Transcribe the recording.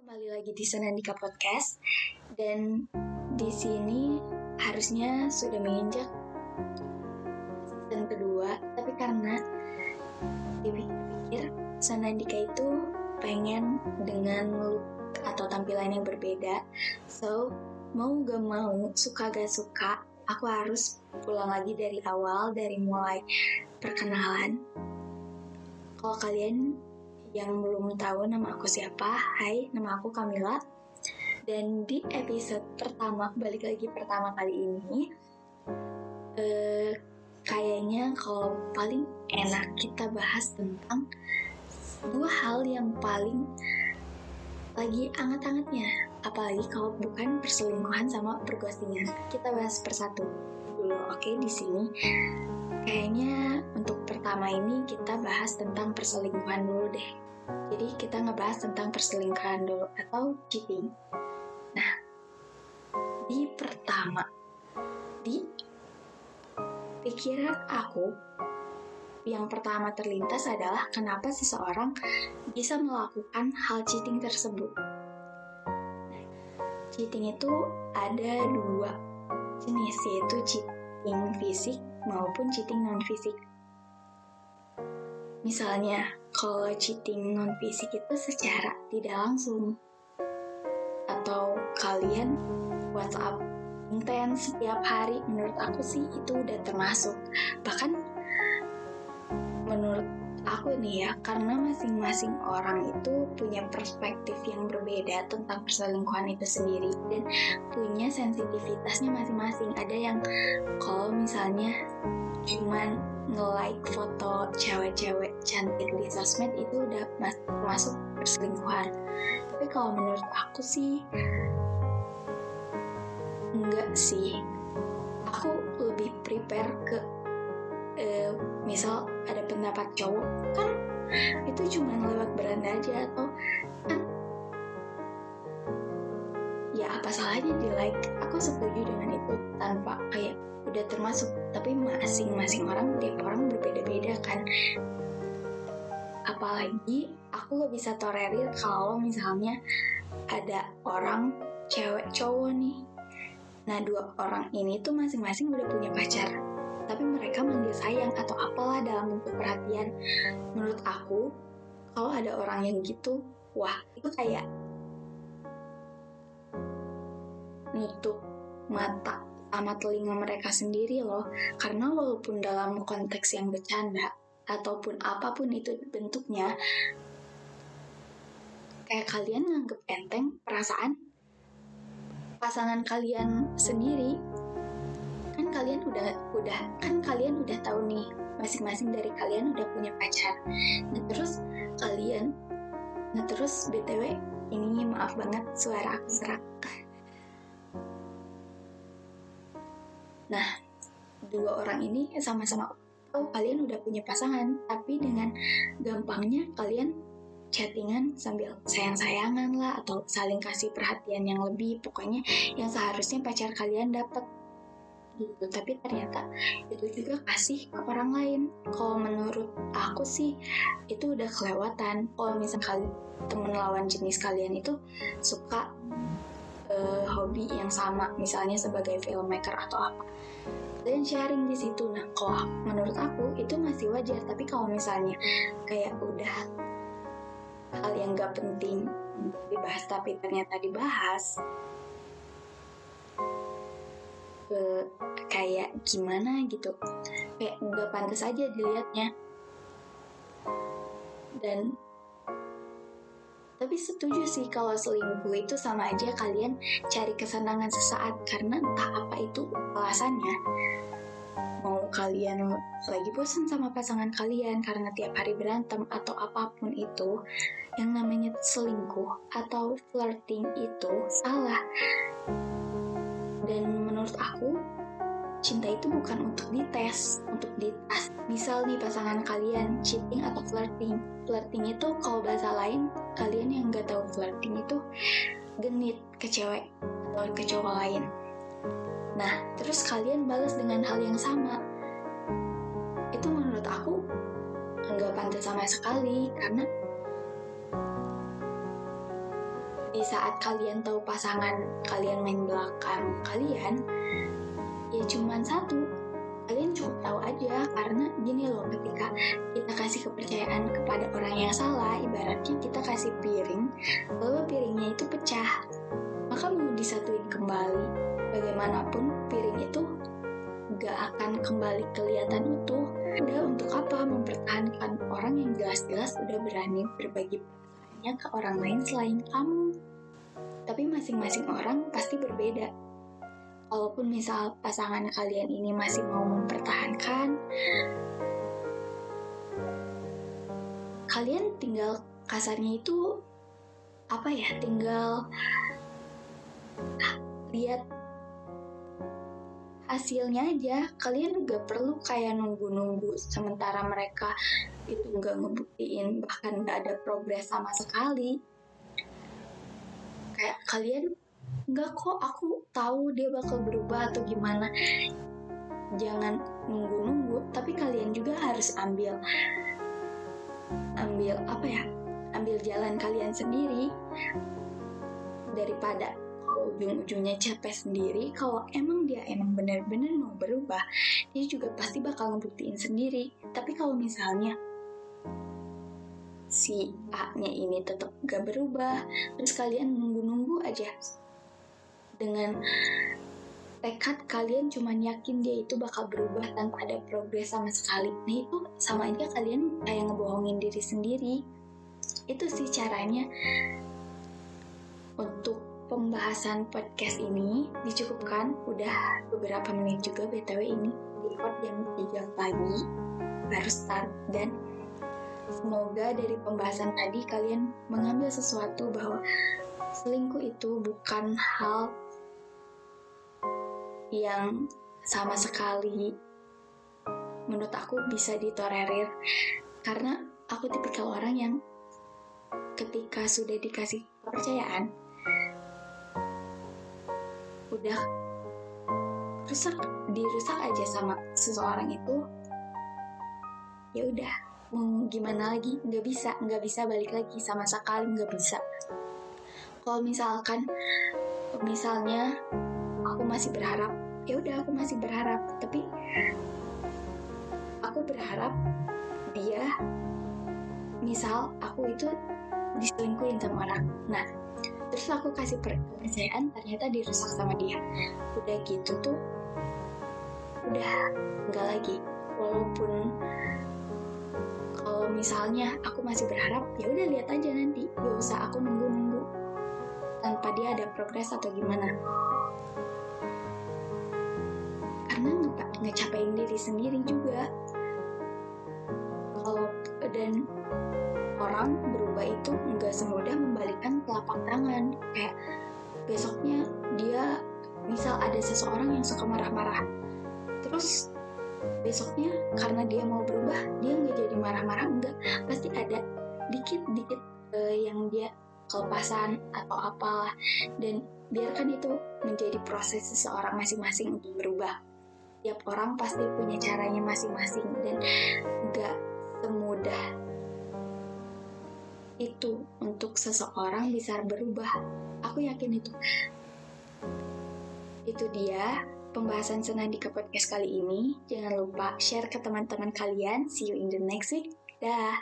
kembali lagi di Senandika Podcast. Dan di sini harusnya sudah menginjak season kedua. Tapi karena dipikir Senandika itu pengen dengan look atau tampilan yang berbeda. So mau gak mau suka gak suka aku harus pulang lagi dari awal dari mulai perkenalan. Kalau kalian yang belum tahu nama aku siapa, hai, nama aku Kamila. Dan di episode pertama, balik lagi pertama kali ini, eh, kayaknya kalau paling enak kita bahas tentang dua hal yang paling lagi anget-angetnya. Apalagi kalau bukan perselingkuhan sama perghostingan. Kita bahas persatu dulu, oke? di sini Kayaknya untuk pertama ini kita bahas tentang perselingkuhan dulu deh. Jadi kita ngebahas tentang perselingkuhan dulu atau cheating. Nah, di pertama, di pikiran aku yang pertama terlintas adalah kenapa seseorang bisa melakukan hal cheating tersebut. cheating itu ada dua jenis yaitu cheating fisik maupun cheating non fisik. Misalnya, kalau cheating non fisik itu secara tidak langsung. Atau kalian WhatsApp intens setiap hari menurut aku sih itu udah termasuk. Bahkan menurut aku nih ya karena masing-masing orang itu punya perspektif yang berbeda tentang perselingkuhan itu sendiri dan punya sensitivitasnya masing-masing. Ada yang kalau misalnya cuman nge-like foto cewek-cewek cantik di sosmed itu udah masuk perselingkuhan. Tapi kalau menurut aku sih enggak sih. Aku lebih prepare ke uh, misal ada pendapat cowok kan itu cuma lewat beranda aja atau ya apa salahnya di like? Aku setuju dengan itu tanpa kayak udah termasuk tapi masing-masing orang tiap orang berbeda-beda kan. Apalagi aku gak bisa tolerir kalau misalnya ada orang cewek cowok nih. Nah dua orang ini tuh masing-masing udah punya pacar tapi mereka manggil sayang atau apalah dalam bentuk perhatian. Menurut aku kalau ada orang yang gitu wah itu kayak nutup mata sama telinga mereka sendiri loh. Karena walaupun dalam konteks yang bercanda, ataupun apa pun itu bentuknya, kayak kalian nganggep enteng perasaan? Pasangan kalian sendiri kan kalian udah udah kan kalian udah tahu nih masing-masing dari kalian udah punya pacar. Nah terus kalian nah terus btw ini maaf banget suara aku serak Nah, dua orang ini sama-sama oh kalian udah punya pasangan, tapi dengan gampangnya kalian chattingan sambil sayang-sayangan lah atau saling kasih perhatian yang lebih. Pokoknya yang seharusnya pacar kalian dapat gitu. Tapi ternyata itu juga kasih ke orang lain. Kalau menurut aku sih itu udah kelewatan. Kalau misal kali temen lawan jenis kalian itu suka uh, hobi yang sama misalnya sebagai filmmaker atau apa. Dan sharing di situ. Nah kalau menurut aku itu masih wajar. Tapi kalau misalnya kayak udah hal yang gak penting dibahas tapi ternyata dibahas uh, kayak gimana gitu? Kayak gak pantas aja dilihatnya. Dan tapi setuju sih kalau selingkuh itu sama aja kalian cari kesenangan sesaat karena entah apa itu alasannya. Mau kalian lagi bosan sama pasangan kalian karena tiap hari berantem atau apa pun itu, yang namanya selingkuh atau flirting itu salah. Dan menurut aku, cinta itu bukan untuk dites, untuk dites. Misal nih pasangan kalian cheating atau flirting, flirting itu kalau bahasa lain kalian yang nggak tahu flirting itu genit ke cewek atau ke cowok lain nah terus kalian balas dengan hal yang sama itu menurut aku nggak pantas sama sekali karena di saat kalian tahu pasangan kalian main belakang kalian ya cuman satu. Kalian cukup tahu aja karena gini loh ketika kita kasih kepercayaan kepada orang yang salah ibaratnya kita kasih piring lalu piringnya itu pecah. Maka mau disatuin kembali bagaimanapun piring itu gak akan kembali kelihatan utuh. Udah untuk apa? Mempertahankan orang yang jelas-jelas udah berani berbagi perasaannya ke orang lain selain kamu. Tapi masing-masing orang pasti berbeda walaupun misal pasangan kalian ini masih mau mempertahankan kalian tinggal kasarnya itu apa ya? Tinggal lihat hasilnya aja. Kalian gak perlu kayak nunggu-nunggu sementara mereka itu gak ngebuktiin bahkan gak ada progres sama sekali. Kayak kalian nggak kok aku tahu dia bakal berubah atau gimana. Jangan nunggu-nunggu tapi kalian juga harus ambil ambil apa ya ambil jalan kalian sendiri. Daripada ujung-ujungnya capek sendiri kalau emang dia emang benar-benar mau berubah dia juga pasti bakal ngebuktiin sendiri. Tapi kalau misalnya si A-nya ini tetap gak berubah terus kalian nunggu-nunggu aja dengan tekad kalian cuma yakin dia itu bakal berubah tanpa ada progres sama sekali. Nah itu sama aja kalian kayak ngebohongin diri sendiri. Itu sih caranya untuk pembahasan podcast ini dicukupkan. Udah beberapa menit juga btw ini. Record jam 3 pagi baru start. Dan Semoga dari pembahasan tadi kalian mengambil sesuatu bahwa selingkuh itu bukan hal yang sama sekali menurut aku bisa ditolerir karena aku tipikal orang yang ketika sudah dikasih kepercayaan udah rusak dirusak aja sama seseorang itu ya udah mau gimana lagi? Nggak bisa nggak bisa balik lagi sama sekali nggak bisa. Kalau misalkan misalnya masih berharap. Ya udah aku masih berharap. Tapi aku berharap dia misal aku itu diselingkuhin sama orang. Nah terus aku kasih kepercayaan ternyata dirusak sama dia. Udah gitu tuh udah nggak lagi. Walaupun kalau misalnya aku masih berharap ya udah lihat aja nanti. Gak usah aku nunggu-nunggu tanpa dia ada progres atau gimana ngecapain diri sendiri juga. Kalau dan orang berubah itu nggak semudah membalikan telapak tangan. Kayak besoknya dia misal ada seseorang yang suka marah-marah. Terus besoknya karena dia mau berubah dia nggak jadi marah-marah enggak pasti ada dikit-dikit uh, yang dia kelepasan atau apalah. Dan biarkan itu menjadi proses seseorang masing-masing untuk berubah tiap orang pasti punya caranya masing-masing dan nggak semudah itu untuk seseorang bisa berubah aku yakin itu itu dia pembahasan Senandika Podcast kali ini. Jangan lupa share ke teman-teman kalian. See you in the next week. Dah.